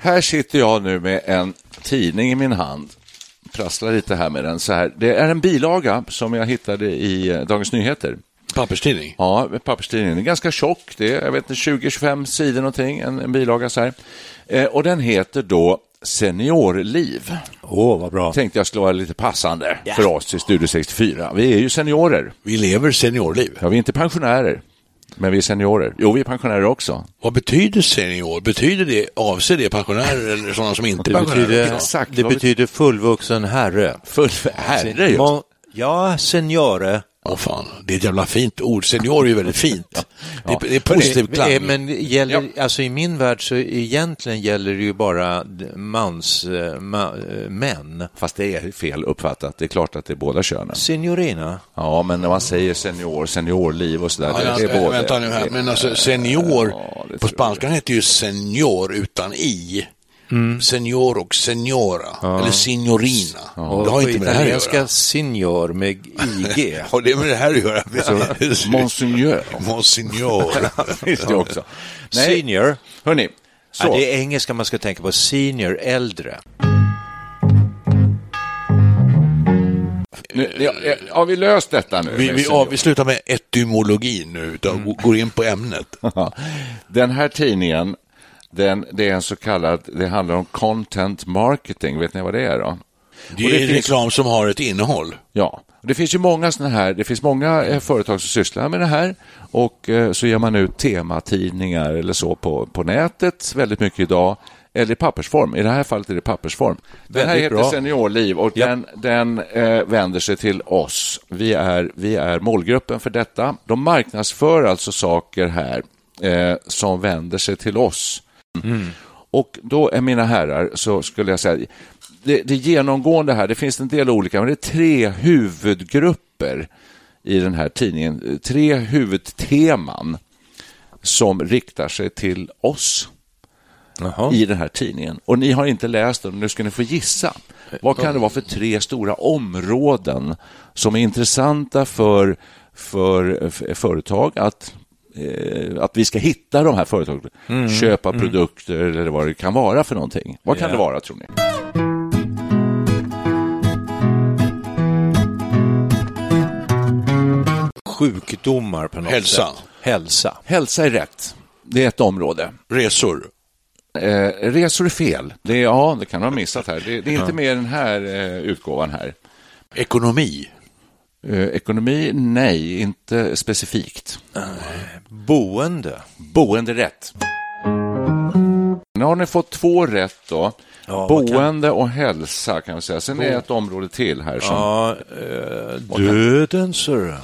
Här sitter jag nu med en tidning i min hand. Prasslar lite här med den. Så här. Det är en bilaga som jag hittade i eh, Dagens Nyheter. Papperstidning? Ja, papperstidningen. Den är ganska tjock. Det är jag vet inte, 20-25 sidor någonting, en, en bilaga så här. Eh, och den heter då Seniorliv. Åh, oh, vad bra. Tänkte jag skulle vara lite passande yeah. för oss i Studio 64. Vi är ju seniorer. Vi lever seniorliv. Ja, vi är inte pensionärer. Men vi är seniorer. Jo, vi är pensionärer också. Vad betyder senior? Betyder det, avser det pensionärer eller sådana som inte är pensionärer? Betyder, Exakt. Det betyder fullvuxen herre. Full, herre, just. Ja, seniore. Åh fan, det är ett jävla fint ord. Senior är ju väldigt fint. Det, är, det är positivt klang. Men gäller, ja. alltså i min värld så egentligen gäller det ju bara mans, äh, ma, äh, män. Fast det är fel uppfattat. Det är klart att det är båda könen. Signorina. Ja, men när man säger senior, seniorliv och sådär. Ja, det, det är. Vänta nu här, men alltså senior, ja, på spanska heter ju senior utan i. Mm. Senior och seniora, ja. eller signorina. Ja. Det har inte med det här att göra. senior med IG. har det med det här att göra? Monsignor. Monsignor. Finns det också. Nej. Senior. Hörni. Så. Ja, det är engelska man ska tänka på. Senior, äldre. Nu, ja, har vi löst detta nu? Vi, vi, ja, vi slutar med etymologi nu, utan mm. går in på ämnet. Den här tidningen den, det är en så kallad, det handlar om content marketing. Vet ni vad det är då? Det är det finns, reklam som har ett innehåll. Ja, det finns ju många sådana här, det finns många eh, företag som sysslar med det här och eh, så ger man ut tematidningar eller så på, på nätet väldigt mycket idag eller i pappersform. I det här fallet är det pappersform. Den här heter bra. Seniorliv och yep. den, den eh, vänder sig till oss. Vi är, vi är målgruppen för detta. De marknadsför alltså saker här eh, som vänder sig till oss. Mm. Och då, är mina herrar, så skulle jag säga, det, det genomgående här, det finns en del olika, men det är tre huvudgrupper i den här tidningen, tre huvudteman som riktar sig till oss Aha. i den här tidningen. Och ni har inte läst den, nu ska ni få gissa. Vad kan det vara för tre stora områden som är intressanta för, för företag att eh, att vi ska hitta de här företagen, mm, köpa mm. produkter eller vad det kan vara för någonting. Vad kan yeah. det vara tror ni? Sjukdomar på något Hälsa. sätt. Hälsa. Hälsa är rätt. Det är ett område. Resor. Eh, resor är fel. Det är, ja, det kan du ha missat här. Det, det är inte med den här eh, utgåvan här. Ekonomi. Eh, ekonomi? Nej, inte specifikt. Boende? Boende rätt. Nu har ni fått två rätt då. Ja, Boende kan... och hälsa kan vi säga. Sen är det ett område till här. Som... Ja, eh, döden, så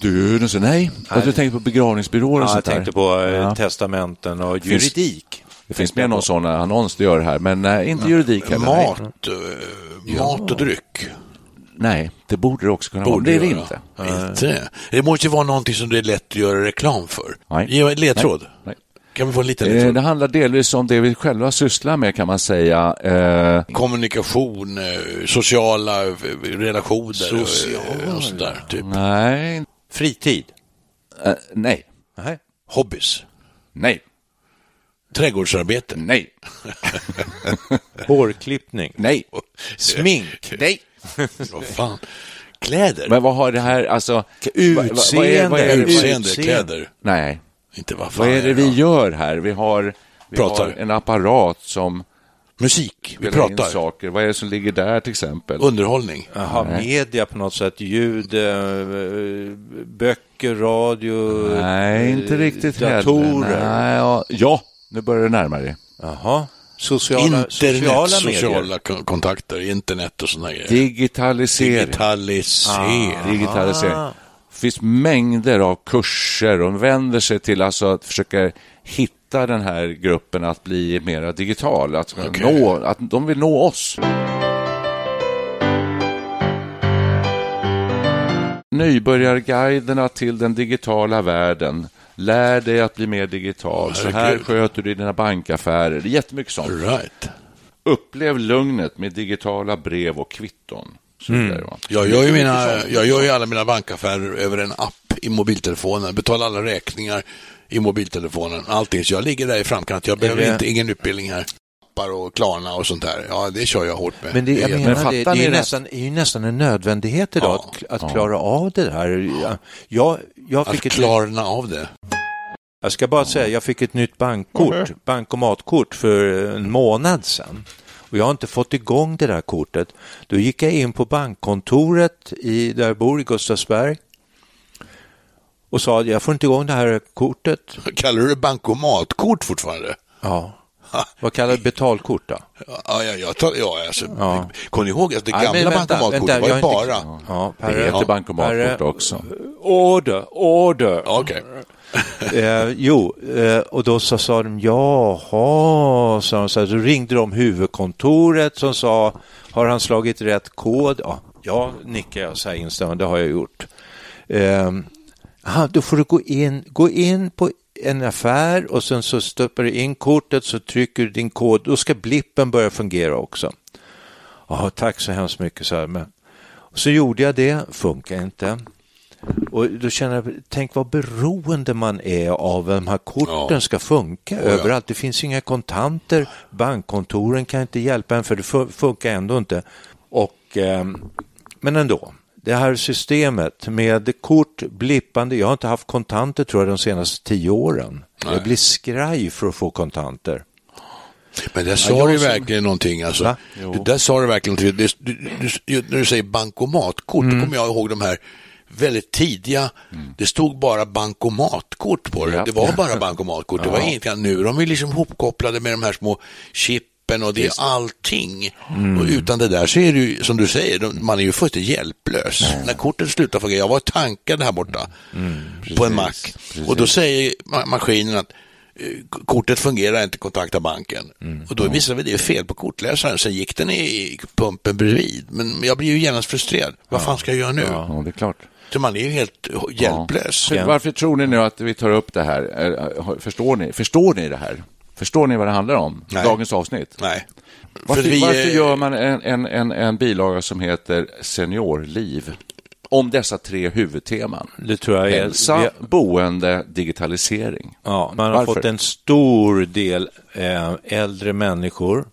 Döden, så nej. nej. Du tänkte på begravningsbyråer och ja, sånt Jag tänkte på eh, ja. testamenten och juridik. Det finns, med någon sån annons det gör här, men nej, inte juridik heller. Mat, nej. mat och dryck. Nej, det borde det också kunna borde vara. Det är det inte. inte. Det måste ju vara någonting som det är lätt att göra reklam för. Nej. Ge en ledtråd. Nej. Nej. Kan vi få en liten ledtråd? Det handlar delvis om det vi själva sysslar med kan man säga. Eh... Kommunikation, eh, sociala eh, relationer Social. och sådär. Typ. Nej. Fritid? Uh, nej. nej. Hobbys? Nej. Trädgårdsarbete? Nej. Hårklippning? Nej. Smink? Nej. Vad fan. kläder. Men vad har det här, alltså... vad- vad- Utseende. vad är- vad är det- Utseende, utseende. kläder. Nej, Inte vad fan vad är det vi gör här? Vi har, vi Pratar. har en apparat som Musik, vi spelar in pratar. saker. Vad är det som ligger där till exempel? Underhållning. Jaha, media på något sätt, ljud, eh, böcker, radio, Nej, inte eh, riktigt datorer. heller. Nej, ja. ja, nu börjar det närma dig. Jaha, sociala, Internet, sociala sociala, kontakter, internet och sådana grejer. Digitalisering. Digitalisering. Digitalisering. Det finns mängder av kurser och vänder sig till alltså att försöka hitta den här gruppen att bli mer digital, att, nå, att de vill nå oss. Nybörjarguiderna till den digitala världen. Lär dig att bli mer digital. Så här sköter du dina bankaffärer. Det är jättemycket sånt. Right. Upplev lugnet med digitala brev och kvitton. Va? Jag gör, ju mina, jag gör ju alla mina bankaffärer över en app i mobiltelefonen. Betalar alla räkningar i mobiltelefonen. Allting. Så jag ligger där i framkant. Jag behöver det- inte, ingen utbildning här. Appar och Klarna och sånt där. Ja, det kör jag hårt med. Men det, jag är menar, Men det, det är, ju det? nästan, är ju nästan en nödvändighet idag Ja, att, att klara av det här. Jag, jag, jag, att fick ett, klarna av det. jag ska bara säga, jag fick ett nytt bankkort, bankomatkort för en månad sedan. Och jag har inte fått igång det där kortet. Då gick jag in på bankkontoret i, där jag bor i Gustavsberg och sa att jag får inte igång det här kortet. Kallar du det bankomatkort fortfarande? Ja. Vad kallar du betalkort då? Ja, ja, jag tar, ja, alltså, Ja. Kommer ni ihåg att det gamla vänta, bankomatkortet vänta, var ju bara... inte- Ja, Det heter ja, bankomatkort också. Order, order. Ja, Okej. Eh, jo, eh, och då så sa de jaha, sa de så, här, så ringde de huvudkontoret som sa har han slagit rätt kod? Ja, ja nickade jag så här instämmande, det har jag gjort. Eh, aha, då får du gå in, gå in på en affär och sen så stoppar du in kortet så trycker du din kod, då ska blippen börja fungera också. Ja, tack så hemskt mycket, så här, men så gjorde jag det, funkar inte. Och då känner jag, tänk vad beroende man är av att de här korten Ja. ska funka ja. överallt. Det finns inga kontanter, bankkontoren kan inte hjälpa en för det fu- funkar ändå inte. Och, ehm, men ändå, det här systemet med kort blippande, jag har inte haft kontanter tror jag de senaste tio åren. Jag blir skraj för att få kontanter. Men där sa jag du som- verkligen någonting. Alltså. Det där sa du verkligen någonting. Det, du, du, när du säger bankomatkort, Mm. då kommer jag ihåg de här väldigt tidiga, det stod bara bankomatkort på det. Ja. Det var bara bankomatkort, det var inget annat. Nu är de är liksom hopkopplade med de här små chippen och det är allting. Mm. Och utan det där så är det ju, som du säger, man är ju fullständigt hjälplös. När kortet slutar fungera, jag var tankad här borta Mm. på en mack och då säger ma- maskinen att eh, kortet fungerar inte, kontakta banken. Mm. Och då visade vi det fel på kortläsaren, sen gick den i pumpen bredvid. Men jag blir ju genast frustrerad. Vad fan ska jag göra nu? Ja, det är klart. Så man är ju helt hjälplös. För- Varför tror ni nu att vi tar upp det här? Eh, Förstår ni, förstår ni det här? Förstår ni vad det handlar om? Nej. Dagens avsnitt? Nej. Varför, För vi, varför gör man en, en, en, en bilaga som heter Seniorliv? Om dessa tre huvudteman. Det tror jag är... Hälsa, vi- boende, digitalisering. Ja, man har Varför? fått en stor del eh, äldre människor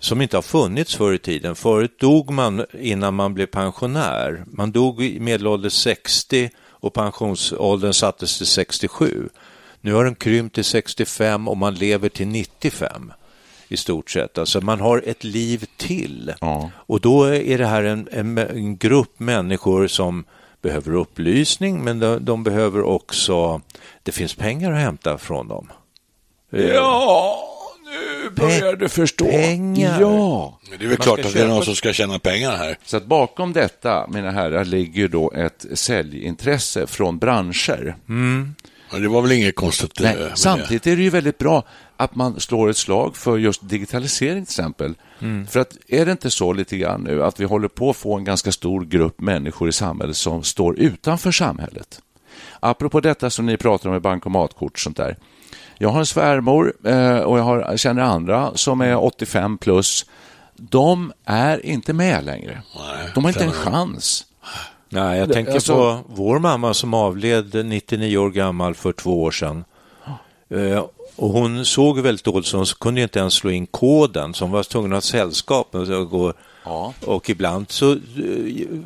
som inte har funnits förr i tiden. Förut dog man innan man blev pensionär. Man dog i medelålder 60 och pensionsåldern sattes till 67. Nu har den krympt till 65 och man lever till 95 i stort sett. Alltså man har ett liv till. Ja. Och då är det här en, en, en grupp människor som behöver upplysning men de, de behöver också, det finns pengar att hämta från dem. Ja, nu börjar du förstå. pengar. Ja. Det är väl Man klart att det är någon som ska tjäna pengar här. Så att bakom detta, mina herrar, ligger då ett säljintresse från branscher. Men det var väl inget konstigt eh, Nej, med samtidigt är det ju väldigt bra att man slår ett slag för just digitalisering till exempel. För att är det inte så lite grann nu att vi håller på att få en ganska stor grupp människor i samhället som står utanför samhället? Apropå detta som ni pratar om med bankomatkort och sånt där. Jag har en svärmor eh, och jag, har, känner andra som är 85 plus. De är inte med längre. Nej, De har inte en chans. Nej, jag tänker alltså- på vår mamma som avled 99 år gammal för två år sedan. Eh, och hon såg väldigt dåligt så hon kunde inte ens slå in koden så hon var tvungen att ha sällskap. Och gå, Ja. Och ibland så eh,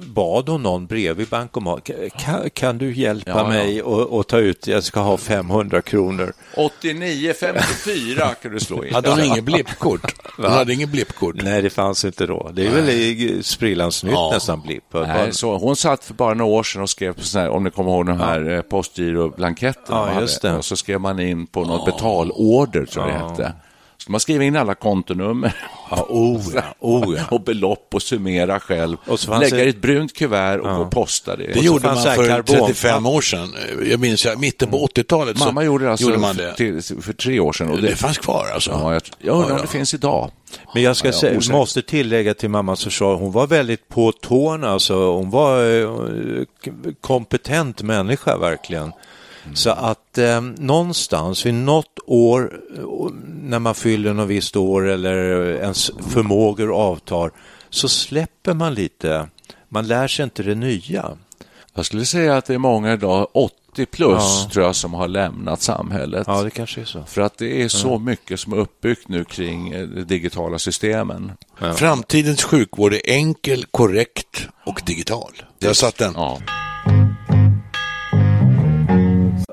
bad hon någon bredvid bankomat, kan, kan du hjälpa Ja, ja. mig och, och ta ut, jag ska ha 500 kronor. 89-54 kan du slå in. Hade hon inget blippkort? Hon hade inget blippkort. Nej, det fanns inte då. Det är väl i sprillans nytt Ja. nästan blipp. Nej, så hon satt för bara några år sedan och skrev på här, om ni kommer ihåg de här ja. postgiroblanketterna. Ja. Och så skrev man in på något betalorder, tror jag det hette. Så man skriver in alla kontonummer Ja, oh ja, oh ja. och belopp och summera själv. Och så Lägga det- ett brunt kuvert och gå och posta det. Det gjorde man för karbon- 35 år sedan. Jag minns, jag, mitten på 80-talet så Mamma gjorde alltså gjorde man det. Till, för tre år sedan. Det det, fanns kvar alltså? ja, jag, jag undrar Ja, om ja. det finns idag. Men jag ska Ja, ja, säga, osäker. måste tillägga till mammas försvar, hon var väldigt på tårna, alltså, hon var eh, kompetent människa verkligen. Så att eh, någonstans vid något år, när man fyller något visst år eller ens förmågor avtar, så släpper man lite. Man lär sig inte det nya. Jag skulle säga att det är många idag, 80 plus, Ja. tror jag, som har lämnat samhället. Ja, det kanske är så. För att det är så mycket som är uppbyggt nu kring eh, de digitala systemen. Framtidens sjukvård är enkel, korrekt och digital. Där satt den. Ja.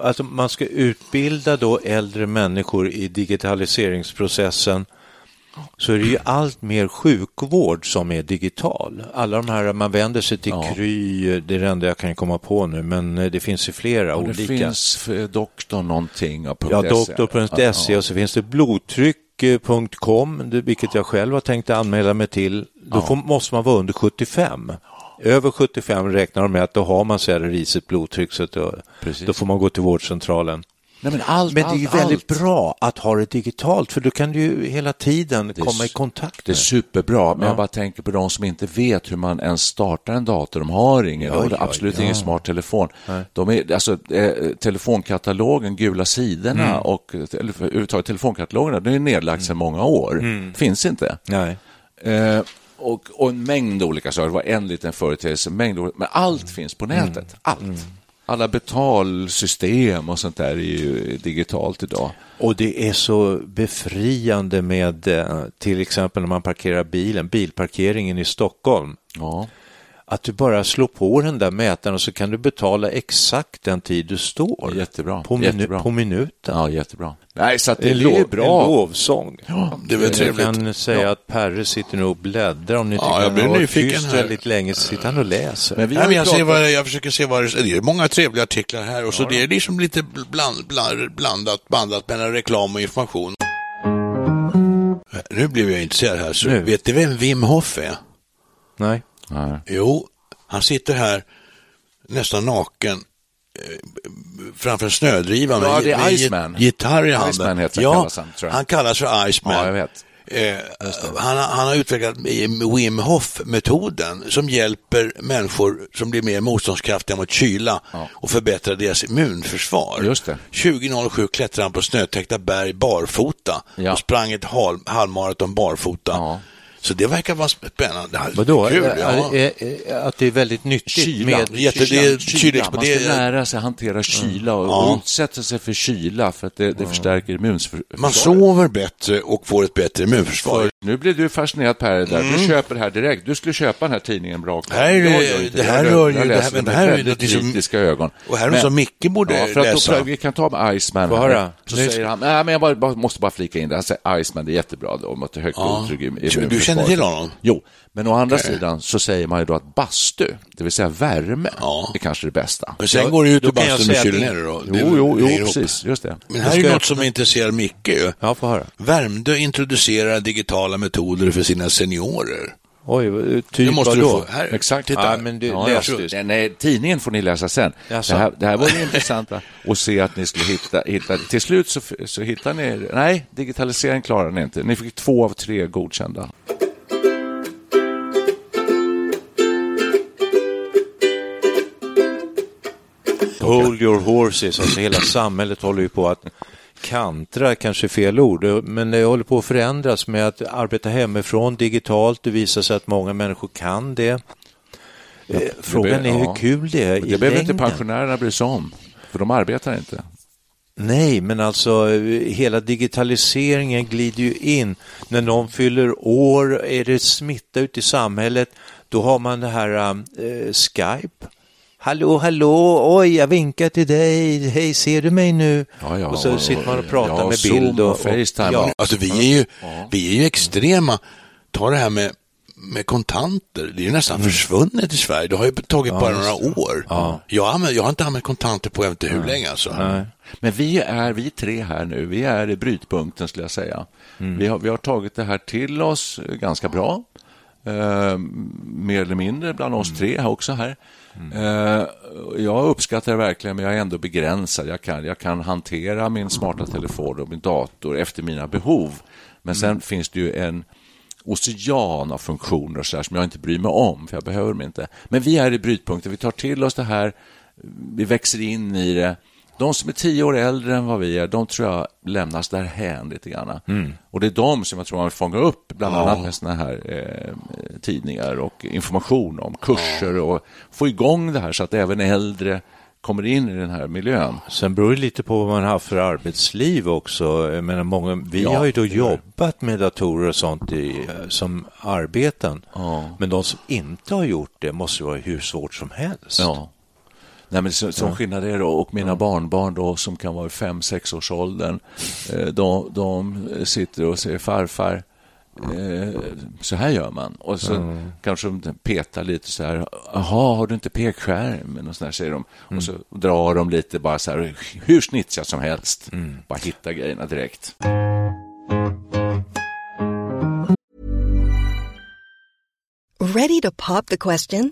Alltså man ska utbilda då äldre människor i digitaliseringsprocessen så är det ju allt mer sjukvård som är digital. Alla de här, man vänder sig till Ja. Kry, det är det enda jag kan komma på nu, men eh, det finns ju flera Och det olika. finns för doktorn någonting av Ja, .se. doktor.se och så finns det blodtryck.com, det- vilket jag själv har tänkt anmäla mig till. Då får, måste man vara under 75. Över 75 räknar de med att då har man så här risigt blodtryck så att då, då får man gå till vårdcentralen. Nej, men allt, Men det är ju allt, väldigt allt. bra att ha det digitalt för då kan du ju hela tiden är komma i kontakt Det är med. superbra, men Ja. jag bara tänker på de som inte vet hur man ens startar en dator. De har ingen, Ja, ja, absolut ja. ingen smart telefon. De är, alltså, eh, telefonkatalogen, gula sidorna Mm. och eller, överhuvudtaget telefonkatalogerna, det är nedlagt sedan många år. Mm. Finns inte. Nej. Eh, och, och en mängd olika saker. Det var en liten företeelse, mängd olika, men allt finns på nätet. Mm. Allt. Alla betalsystem och sånt där är ju digitalt idag. Och det är så befriande med eh, till exempel när man parkerar bilen, bilparkeringen i Stockholm. Ja. Att du bara slår på den där mätaren och så kan du betala exakt den tid du står. Jättebra, På, minu- jättebra. på minuten. ja, jättebra. Nej, så att det är lov, ju en bra. lovsång. Det är väl Jag trevligt. kan säga att Perre sitter nu och bläddrar. Om ni Ja, tycker jag han blir har varit nyfiken tyst här. väldigt länge så sitter han och läser. Men vi Nej, men jag, ser vad, jag försöker se vad det det är. många trevliga artiklar här och så det är liksom lite bland, bland, blandat, bandat mellan reklam och information. Nu blev jag intresserad här. Så Nu. vet ni vem Wim Hof är? Nej. Nej. Jo, han sitter här nästan naken eh, framför en snödriva med, Ja, det är Iceman. gitarr i handen. Iceman heter ja, kallas han, tror jag. han kallas för Iceman. Ja, jag vet. Eh, han, har- han har utvecklat Wim Hof-metoden som hjälper människor som blir mer motståndskraftiga mot kyla och förbättrar deras immunförsvar. Just det. 2007 klättrade han på snötäckta berg barfota Ja. och sprang ett hal, halvmaraton barfota. Ja. Så det verkar vara spännande. Vadå? Kul, ja. Att det är väldigt nyttigt Kyla. med... Jätte- det är kylexpo- Man det ska är- lära sig hantera kyla och, Ja. och utsätta sig för kyla för att det, det förstärker immunförsvaret. Man sover bättre och får ett bättre immunförsvar. För nu blir du fascinerad Per, där. du köper det här direkt. Du skulle köpa den här tidningen bra. Mm. Här Jag det här rör ju- jag det läser med det här är ju väldigt liksom- kritiska ögon. Och här är något som Micke borde ja, för att läsa. Då, vi kan ta med Iceman. Här. Så Nu- säger han, nej men jag bara, bara, måste bara flika in det. Han säger Iceman, det är jättebra då, om att det är högt Ja. blodtryck i- känner till honom? Jo, men å andra sidan så säger man ju då att bastu, det vill säga värme, Ja. är kanske det bästa. Men sen går jag och säga kyler att ner dig då. Jo, Det jo, jo, ihop. precis, just det. Men här är ju jag något som intresserar Micke ju. Ja, få höra. Värmdö introducerar digitala metoder för sina seniorer. Oj, typ Det måste du vadå? få. Här, Exakt. Titta. Ja, men du, Ja, läs ja. du. Nej, tidningen får ni läsa sen. Jaså? Det här, det här var det intressanta att se att ni skulle hitta, hitta till slut så, så hittar ni, nej, digitalisering klarar ni inte. Ni fick två av tre godkända. Hold your horses, alltså hela samhället håller ju på att kantra, kanske fel ord, men det håller på att förändras med att arbeta hemifrån digitalt. Det visar sig att många människor kan det. Eh, Frågan är ja. hur kul det är i Det behöver inte längden. pensionärerna bry sig om, för de arbetar inte. Nej, men alltså eh, hela digitaliseringen glider ju in. När någon fyller år, är det smitta ute i samhället, då har man det här äh, Skype. Hallå, hallå, oj, jag vinkar till dig, hej, ser du mig nu? Ja, ja, och så sitter man och pratar ja, med Zoom bild och, och Facetime. ja. Alltså vi är ju, vi är ju extrema. Ta det här med, med kontanter. Det är ju nästan Mm. försvunnet i Sverige. Det har ju tagit bara några år. Jag, använder, jag har inte använt kontanter på jag vet inte hur länge alltså. Nej. Men vi är, vi tre här nu, vi är i brytpunkten skulle jag säga. Vi, har, vi har tagit det här till oss ganska bra. Eh, mer eller mindre bland oss tre här också här. Eh, jag uppskattar det verkligen, men jag är ändå begränsad. Jag kan, jag kan hantera min smarta telefon och min dator efter mina behov. Men sen finns det ju en ocean av funktioner så där, som jag inte bryr mig om, för jag behöver dem inte. Men vi är i brytpunkten, vi tar till oss det här, vi växer in i det. De som är tio år äldre än vad vi är, de tror jag lämnas därhän lite grann. Och det är de som jag tror man fångar upp, bland annat med såna här eh, tidningar och information om kurser och få igång det här så att även äldre kommer in i den här miljön. Sen beror det lite på vad man har för arbetsliv också. Jag menar, många, vi Ja, har ju då jobbat med datorer och sånt i, som arbeten. Ja. Men de som inte har gjort det måste vara hur svårt som helst. Ja. Nej, men så, så skillnad är det. Och mina barnbarn då, som kan vara i fem, sex års åldern, eh, de, de sitter och säger farfar, eh, så här gör man. Och så kanske de petar lite så här, jaha, har du inte pekskärm? Och så där säger de. Och så drar de lite bara så här, hur snitsigt som helst. Bara hitta grejerna direkt. Ready to pop the question?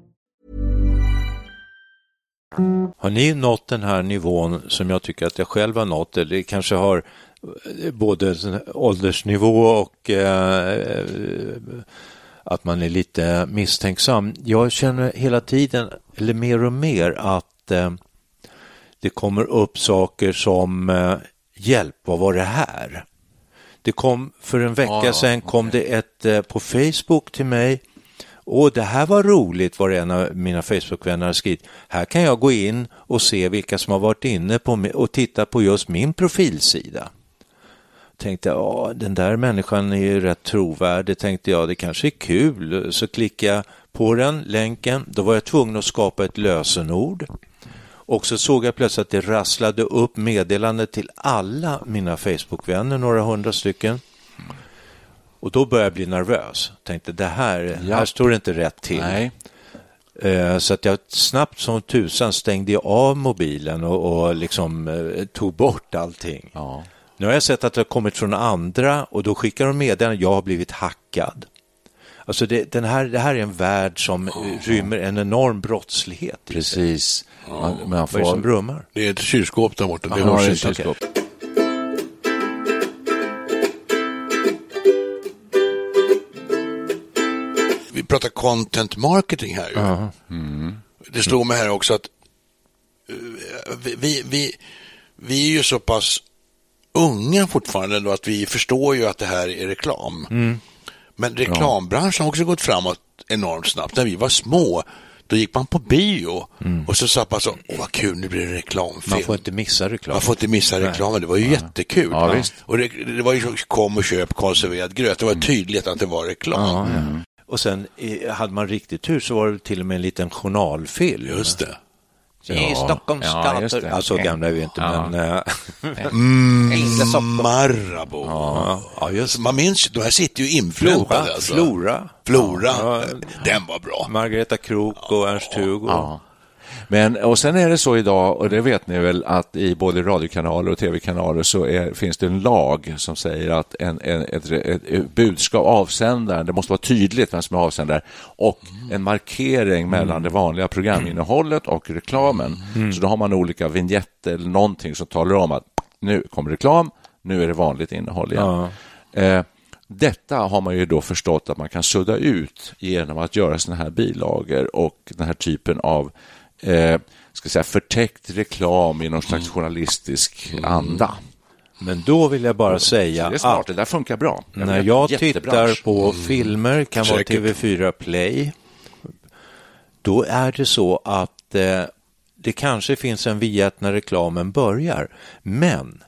Har ni nått den här nivån som jag tycker att jag själv har nått, eller kanske har eh, både åldersnivå och eh, att man är lite misstänksam. Jag känner hela tiden, eller mer och mer, att eh, det kommer upp saker som eh, hjälp, vad var det här? Det kom för en vecka Ja, sedan kom det ett eh, på Facebook till mig Åh, det här var roligt var en av mina Facebookvänner har skrivit. Här kan jag gå in och se vilka som har varit inne på och titta på just min profilsida. Tänkte jag, ja, den där människan är ju rätt trovärdig, tänkte jag, det kanske är kul. Så klickade jag på den länken, då var jag tvungen att skapa ett lösenord. Och så såg jag plötsligt att det rasslade upp meddelande till alla mina Facebookvänner, några hundra stycken. Och då började jag bli nervös. Tänkte det här, Ja. här står det inte rätt till. Nej. Eh, Så att jag snabbt som tusan stängde av mobilen och, och liksom eh, tog bort allting. Ja. Nu har jag sett att det har kommit från andra och då skickar de meddelanden, jag har blivit hackad. Alltså det, den här, det här är en värld som eh, rymmer en enorm brottslighet. Precis. Man, man Vad är det som får... brummar? Det är ett kylskåp där borta. Det Ja, hörs inte. Pratar content marketing här. Ju. Det slår mig här också att eh, vi, vi, vi, vi är ju så pass unga fortfarande, då, att vi förstår ju att det här är reklam. Men reklambranschen har också gått framåt enormt snabbt. När vi var små, då gick man på bio och så sa man så, åh vad kul, nu blir det reklamfilm. Man får inte missa reklam. Man får inte missa reklamen, det var ju jättekul. Ja. Och det, det var ju kom och köp konserverad gröt, det var tydligt att det var reklam. Och sen hade man riktigt tur så var det till och med en liten journalfilm. Just det. I Stockholms Ja, gator. det. Ja, så gamla är vi inte, Ja. men... eh, Marabou. ja, just Man minns, de här sitter ju inflätade. Flora. Alltså. Flora. Flora. Ja. Den var bra. Margareta Krook och Ernst-Hugo. Ja. Men, och sen är det så idag, och det vet ni väl, att i både radiokanaler och tv-kanaler så är, finns det en lag som säger att en, en, ett, ett, budskap, avsändaren, det måste vara tydligt vem som är avsändare, och en markering mellan det vanliga programinnehållet och reklamen. Så då har man olika vignetter eller någonting som talar om att nu kommer reklam, nu är det vanligt innehåll igen. Eh, detta har man ju då förstått att man kan sudda ut genom att göra sådana här bilagor och den här typen av eh, ska säga, förtäckt reklam i någon slags journalistisk anda. Men då vill jag bara säga Det smart, att det där funkar bra. när jag tittar på filmer, kan vara Säkert. TV4 Play, då är det så att eh, det kanske finns en vignett när reklamen börjar, men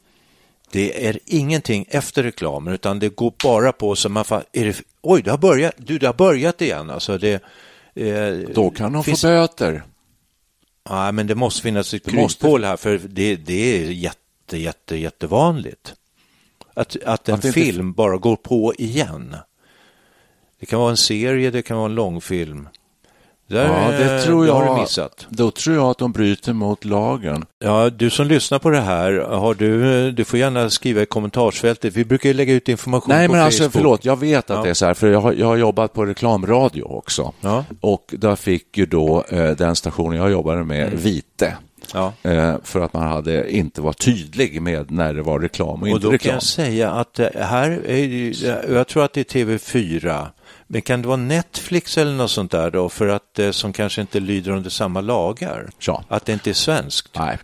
det är ingenting efter reklamen utan det går bara på så man fa- är det, oj, det har börjat, du, det har börjat igen. Alltså det, eh, Då kan de finns- få böter. Ja, men det måste finnas ett kryphål här för det, det är jätte, jätte, jättevanligt. Att, att en Att det inte- film bara går på igen. Det kan vara en serie, det kan vara en långfilm. Där, Ja, det tror det har jag. du missat. Då tror jag att de bryter mot lagen. Ja, du som lyssnar på det här, har du, du får gärna skriva i kommentarsfältet. Vi brukar ju lägga ut information Nej, på men alltså förlåt, jag vet att Ja. det är så här, för jag har, jag har jobbat på reklamradio också. Ja. Och där fick ju då eh, den stationen jag jobbade med Mm. vite. Ja. Eh, för att man hade inte var tydlig med när det var reklam och, Och inte då kan reklam. jag säga att eh, här är ju, jag tror att det är TV4, men kan det vara Netflix eller något sånt där då, för att som kanske inte lyder under samma lagar? Ja. Att det inte är svenskt? Nej.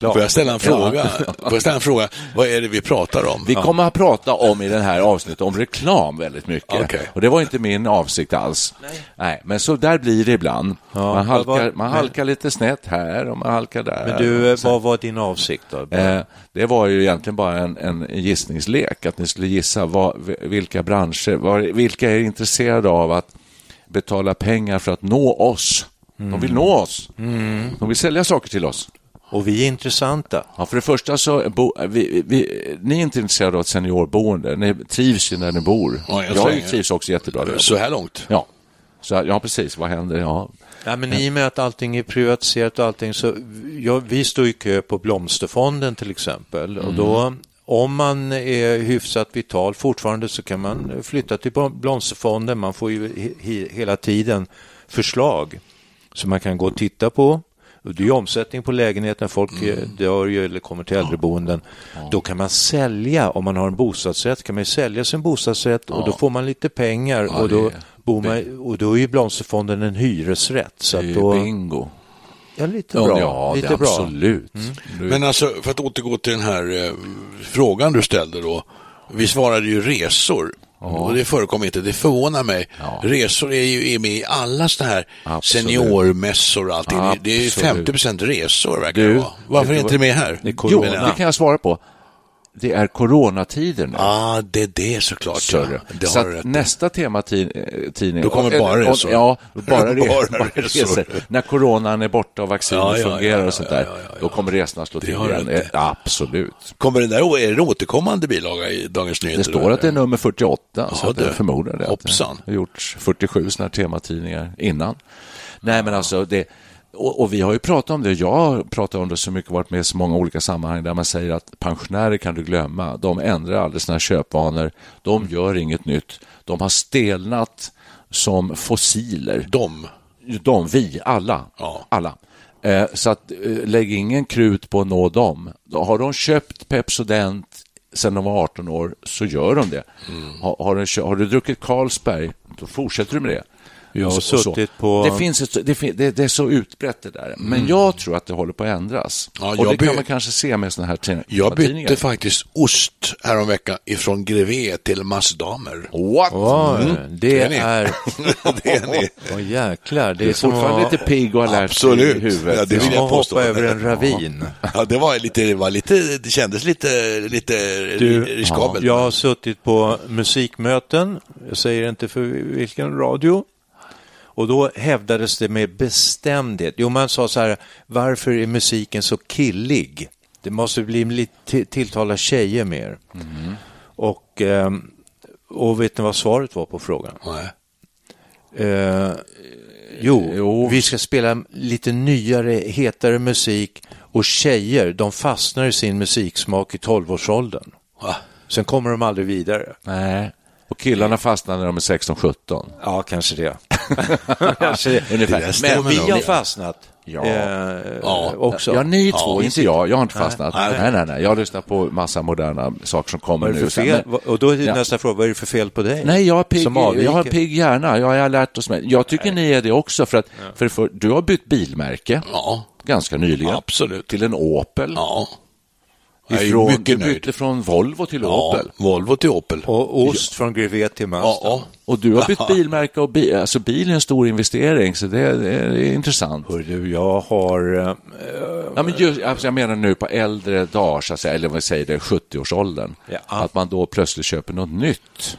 Får jag ställa en fråga? Får jag ställa en fråga? Vad är det vi pratar om? Vi kommer att prata om i den här avsnittet om reklam väldigt mycket. Okej. Och det var inte min avsikt alls. Nej. men så där blir det ibland. Ja, man halkar, man men- halkar lite snett här och man halkar där. Men du, vad var din avsikt då? Eh, det var ju egentligen bara en, en gissningslek, att ni skulle gissa vad, vilka branscher, vad, vilka är intresserade av att betala pengar för att nå oss. De vill nå oss. De vill sälja saker till oss. Och vi är intressanta. Ja, för det första så, bo, vi, vi, ni är inte intresserade av ett seniorboende. Ni trivs ju när ni bor. Ja, jag jag trivs också jättebra där. Så här långt? Ja. Så, ja, precis. Vad händer? Ja. Ja, men i och med att allting är privatiserat och allting så, ja, vi står i kö på Blomsterfonden till exempel och då om man är hyfsat vital fortfarande så kan man flytta till Blomsterfonden. Man får ju he- he- hela tiden förslag som man kan gå och titta på. Det är ju omsättning på lägenheter, folk mm. dör ju eller kommer till äldreboenden. Då kan man sälja, om man har en bostadsrätt, kan man sälja sin bostadsrätt och då får man lite pengar och, då det- bor man, och då är ju Blomsterfonden en hyresrätt. Så Det är då, bingo. ja, lite bra. Ja, lite det är bra. absolut. Du- Men alltså, för att återgå till den här eh, frågan du ställde då. Vi svarade ju resor. Och det förekommer inte, det förvånar mig. Ja. Resor är ju är med i alla sådana här Absolut. seniormässor och allting. Det- Det är ju Absolut. 50 procent resor verkar Du, det vara. Varför är inte det med här? Är Jo, det kan jag svara på. Det är coronatider nu. Ja, det är det såklart. Ja. Det så att nästa tematidning... Då kommer bara resor. Ja, bara, re, Bara bara resor. resor. När coronan är borta och vaccinet Ja, ja, fungerar och sånt där, då kommer resorna slå till igen. Eh, Absolut. Kommer det där, är det återkommande bilaga i Dagens Nyheter? Det står att det är nummer 48, så att jag förmodar det. Hoppsan. Det har gjorts 47 sådana här tematidningar innan. Nej, men alltså det... Och, och vi har ju pratat om det, jag har pratat om det så mycket, varit med i så många olika sammanhang där man säger att pensionärer kan du glömma, de ändrar aldrig sina köpvanor, de gör inget nytt, de har stelnat som fossiler. De. De, vi, alla. Ja. alla. Eh, så att, eh, lägg ingen krut på att nå dem. Har de köpt Pepsodent sedan de var 18 år så gör de det. Mm. Har, har, du, har du druckit Carlsberg, då fortsätter du med det. Jag har suttit på- Det, finns ett, det, fin- det, det är så utbrett det där. Men jag tror att det håller på att ändras. Ja, och det kan by- man kanske se med sådana här tid- Jag tidningar. bytte faktiskt ost häromveckan ifrån grevé till massdamer. What? Oj, Mm. det Det är är... det är ni. Åh jäklar, det är är fortfarande att, lite pigg och alert Absolut. i huvudet. Ja, det vill jag påstå. hoppa över en ravin. Ja, det var lite, det var lite, det kändes lite, lite Du, riskabelt. Jag har suttit på musikmöten, jag säger inte för vilken radio, och då hävdades det med bestämdhet. Jo, man sa så här, varför är musiken så killig? Det måste bli lite tilltala tjejer mer. Och, ehm, och vet ni vad svaret var på frågan? Nej. Eh, jo, Jo. vi ska spela lite nyare, hetare musik och tjejer, de fastnar i sin musiksmak i 12-årsåldern. Va? Sen kommer de aldrig vidare. Nej. Och killarna fastnar när de är 16-17. Ja, kanske det. Ungefär. Men vi har fastnat Ja. eh, Ja. också. Ja, ni två, Ja, inte jag. Jag har inte fastnat. Nej. Nej, nej, nej. Jag lyssnar på massa moderna saker som kommer nu. fel? Men- Och då är Ja. nästa fråga, vad är det för fel på dig? Nej, jag har pigg, jag har pigg hjärna. Jag har lärt oss med. Jag tycker ni är det också. För att för, för, du har bytt bilmärke Ja, ganska nyligen absolut. till en Opel. Ja. Jag är Ifrån, mycket du nöjd. bytte från Volvo till Ja, Opel. Volvo till Opel. Och ost från Grevé till Mazda. Ja, ja. Och du har bytt bilmärke och bil, alltså bil är en stor investering, så det, det är intressant. Hör du, jag har... eh, Ja, men just, alltså jag menar nu på äldre dagar, så att säga, eller vad säger det, 70-årsåldern, Ja. att man då plötsligt köper något nytt.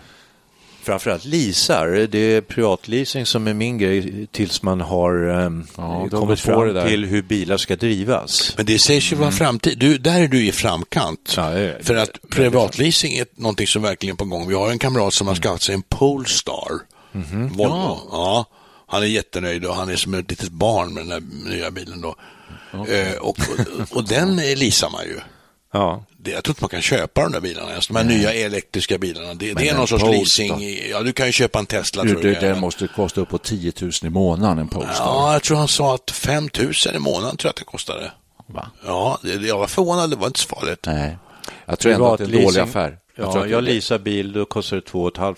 Framförallt leasar. Det är privatleasing som är min grej tills man har eh, Ja, kommit fram det där. till hur bilar ska drivas. Men det sägs ju vara framtid. Du, där är du i framkant. Ja, är- För att privatleasing är någonting som verkligen är på gång. Vi har en kamrat som har skaffat sig en Polestar. Volvo. Ja. Han är jättenöjd och han är som ett litet barn med den här nya bilen då. Eh, och, och, och den leasar man ju. Ja. Det, jag tror inte man kan köpa de där bilarna ens. De här nya elektriska bilarna. Det, det är någon sorts leasing. i- Ja, du kan ju köpa en Tesla Du, tror du, jag. den måste kosta upp på 10 000 i månaden, en Polestar. Ja, jag tror han sa att 5 000 i månaden tror jag att det kostade. Va? Ja, det, jag var förvånad. Det var inte så farligt. Nej. Jag tror ändå att det är en dålig affär. Tror Ja, jag leasar bil, då kostar det 2 500.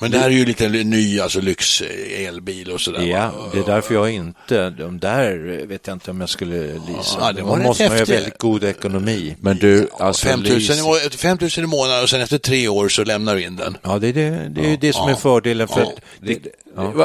Men det här är ju lite ny alltså lyx eh, elbil och sådär. Ja, va? det är därför jag inte, de där vet jag inte om jag skulle leasa. Ja, det var rätt måste man ju ha väldigt god ekonomi. Men du, alltså 5 000, i leasing- må- 5 000 i månaden och sen efter tre år så lämnar du in den. Ja, det är det, det, är ju det som är Ja. fördelen för Ja. att Det,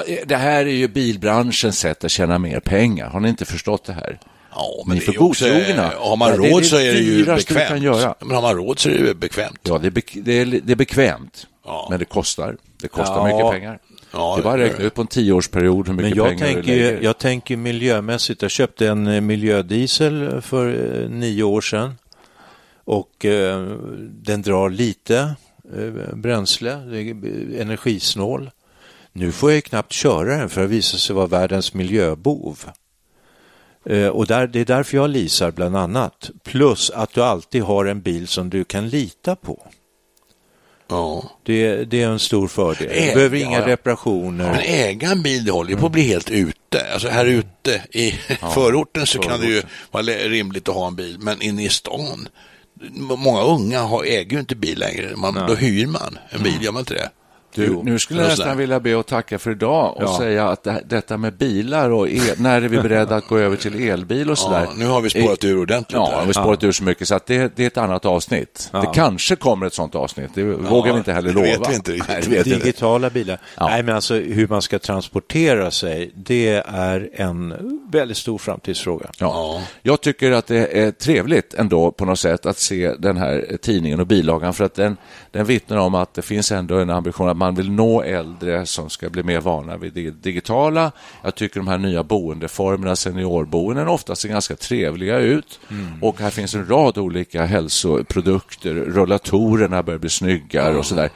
det, det här är ju bilbranschens sätt att tjäna mer pengar. Har ni inte förstått det här? Ja, Ni är det för godtrogna. Har man Ja, det är råd det så är det ju bekvämt. kan göra. Men har man råd så är det bekvämt. Ja, det är, bek- det är, det är bekvämt, Ja. men det kostar. Det kostar Ja. mycket pengar. Ja, det är bara att det- räkna ut på en tioårsperiod hur mycket Men jag pengar tänker, lägger. jag tänker miljömässigt. Jag köpte en eh, miljödiesel för eh, nio år sedan och eh, den drar lite eh, bränsle, det är eh, energisnål. Nu får jag knappt köra den för det visar sig vara världens miljöbov. Eh, och där, det är därför jag leasar bland annat. Plus att du alltid har en bil som du kan lita på. Ja. Det, det är en stor fördel. Äga, Du behöver inga ja. reparationer. Men äga en bil, det håller ju på att bli helt ute. Alltså här ute i förorten så kan det ju vara rimligt att ha en bil, men inne i stan, många unga har, äger ju inte bil längre. Man, då hyr man en bil, gör man inte det? Du, nu skulle jag nästan vilja be att tacka för idag och Ja. säga att det, detta med bilar och el, när är vi beredda att gå över till elbil och sådär. Ja, nu har vi spårat ur ordentligt. Ja, vi har spårat ur så mycket så att det, det är ett annat avsnitt. Det kanske kommer ett sånt avsnitt, det vågar vi inte heller det lova. vet vi inte riktigt. Nej, det vet vi inte. Digitala bilar. Ja. Nej, men alltså hur man ska transportera sig, det är en väldigt stor framtidsfråga. Ja. Jag tycker att det är trevligt ändå på något sätt att se den här tidningen och bilagan för att den, den vittnar om att det finns ändå en ambition att man vill nå äldre som ska bli mer vana vid det digitala. Jag tycker de här nya boendeformerna, seniorboenden, oftast ser ganska trevliga ut och här finns en rad olika hälsoprodukter. Rullatorerna börjar bli snyggare och sådär.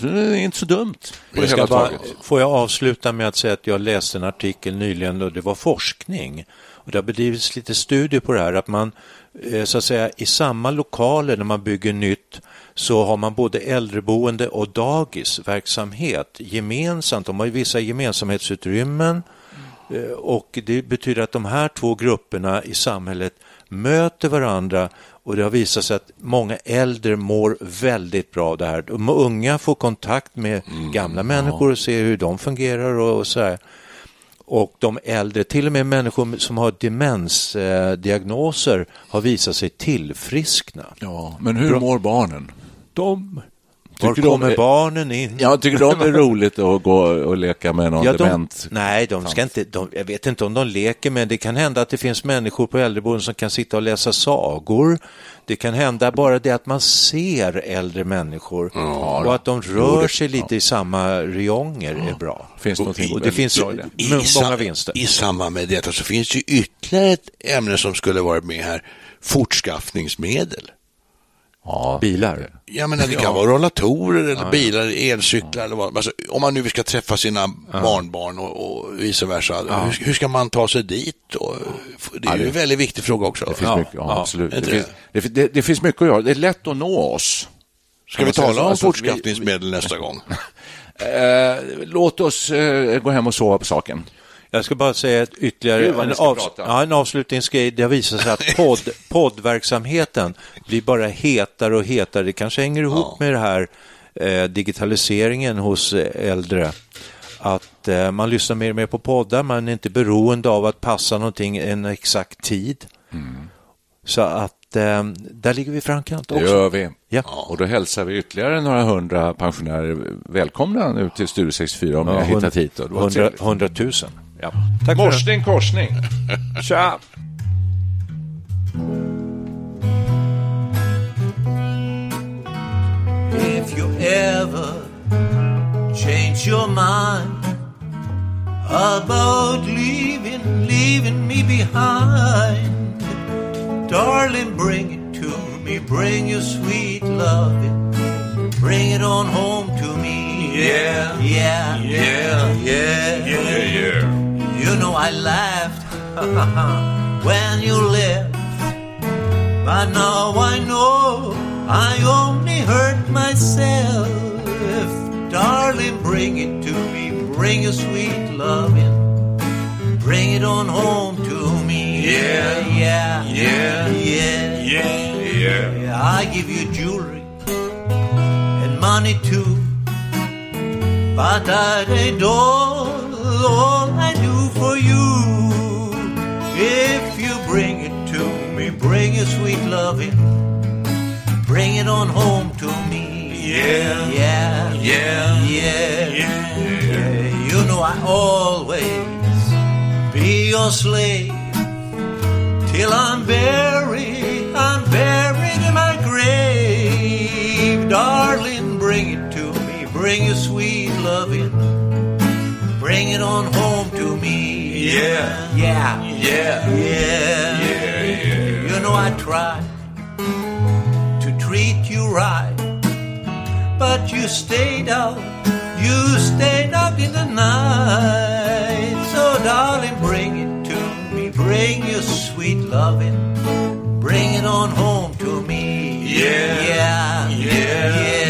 Så det är inte så dumt Jag bara, får jag avsluta med att säga att jag läste en artikel nyligen och det var forskning. Och det har bedrivits lite studier på det här att man eh, så att säga i samma lokaler när man bygger nytt så har man både äldreboende och dagisverksamhet gemensamt. De har ju vissa gemensamhetsutrymmen Eh, Och det betyder att de här två grupperna i samhället möter varandra och det har visat sig att många äldre mår väldigt bra av det här. De unga får kontakt med gamla människor och ser hur de fungerar och, och så här. Och de äldre, till och med människor som har demensdiagnoser har visat sig tillfriskna. Ja, men hur mår barnen? De, var Tycker de kommer är- barnen in? Ja, tycker de det är roligt att gå och leka med någon Ja, de, dement? nej, de ska inte, de, jag vet inte om de leker, men det kan hända att det finns människor på äldreboenden som kan sitta och läsa sagor. Det kan hända bara det att man ser äldre människor och att de rör sig lite i samma rionger är bra. Finns någonting och det väldigt finns bra i det. I, många vinster. I samband med detta så finns ju ytterligare ett ämne som skulle varit med här, fortskaffningsmedel. Ja, Bilar. Jag menar, det kan vara rollatorer eller bilar, elcyklar eller vad. Alltså, om man nu ska träffa sina barnbarn och, och vice versa, hur, hur ska man ta sig dit? Och, det är ju en väldigt viktig fråga också. Det finns mycket, ja, absolut. Det finns, det, det, finns mycket att göra. Det är lätt att nå oss. Ska vi säga tala så? om Alltså, fortskaffningsmedel nästa gång? Eh, låt oss eh, gå hem och sova på saken. Jag ska bara säga ett ytterligare en, ska av, prata. ja, en avslutningsgrej. Det har visat sig att podd, poddverksamheten blir bara hetare och hetare. Det kanske hänger ihop med det här eh, digitaliseringen hos eh, äldre. Att eh, man lyssnar mer och mer på poddar. Man är inte beroende av att passa någonting en exakt tid. Så att eh, där ligger vi i framkant Det också. gör vi. Ja. Och då hälsar vi ytterligare några hundra pensionärer välkomna nu till Studio 64 om ni har hittat hit. då. Det var hundra- trevligt. hundratusen. Ja. Tack för det. Morsning, korsning. Tja! If you ever change your mind about leaving, leaving me behind, darling, bring it to me, bring your sweet loving, bring it on home to me. Yeah, yeah, yeah, yeah, yeah, yeah. You know I laughed when you left. But now I know I only hurt myself. Darling, bring it to me. Bring your sweet loving. Bring it on home to me. Yeah, yeah, yeah, yeah, yeah, yeah. I give you jewelry and money too. But that ain't all, all I do for you. If you bring it to me, bring your sweet loving, bring it on home to me. Yeah, yeah, yeah, yeah, yeah. You know I always be your slave till I'm buried, I'm buried in my grave. Darling, bring it to me, bring your sweet loving, bring it on home to me. Yeah, yeah, yeah, yeah, yeah, yeah. yeah. You know I try to treat you right, but you stayed out, you stayed out in the night. So darling, bring it to me, bring your sweet loving, bring it on home to me. Yeah, yeah, yeah, yeah, yeah,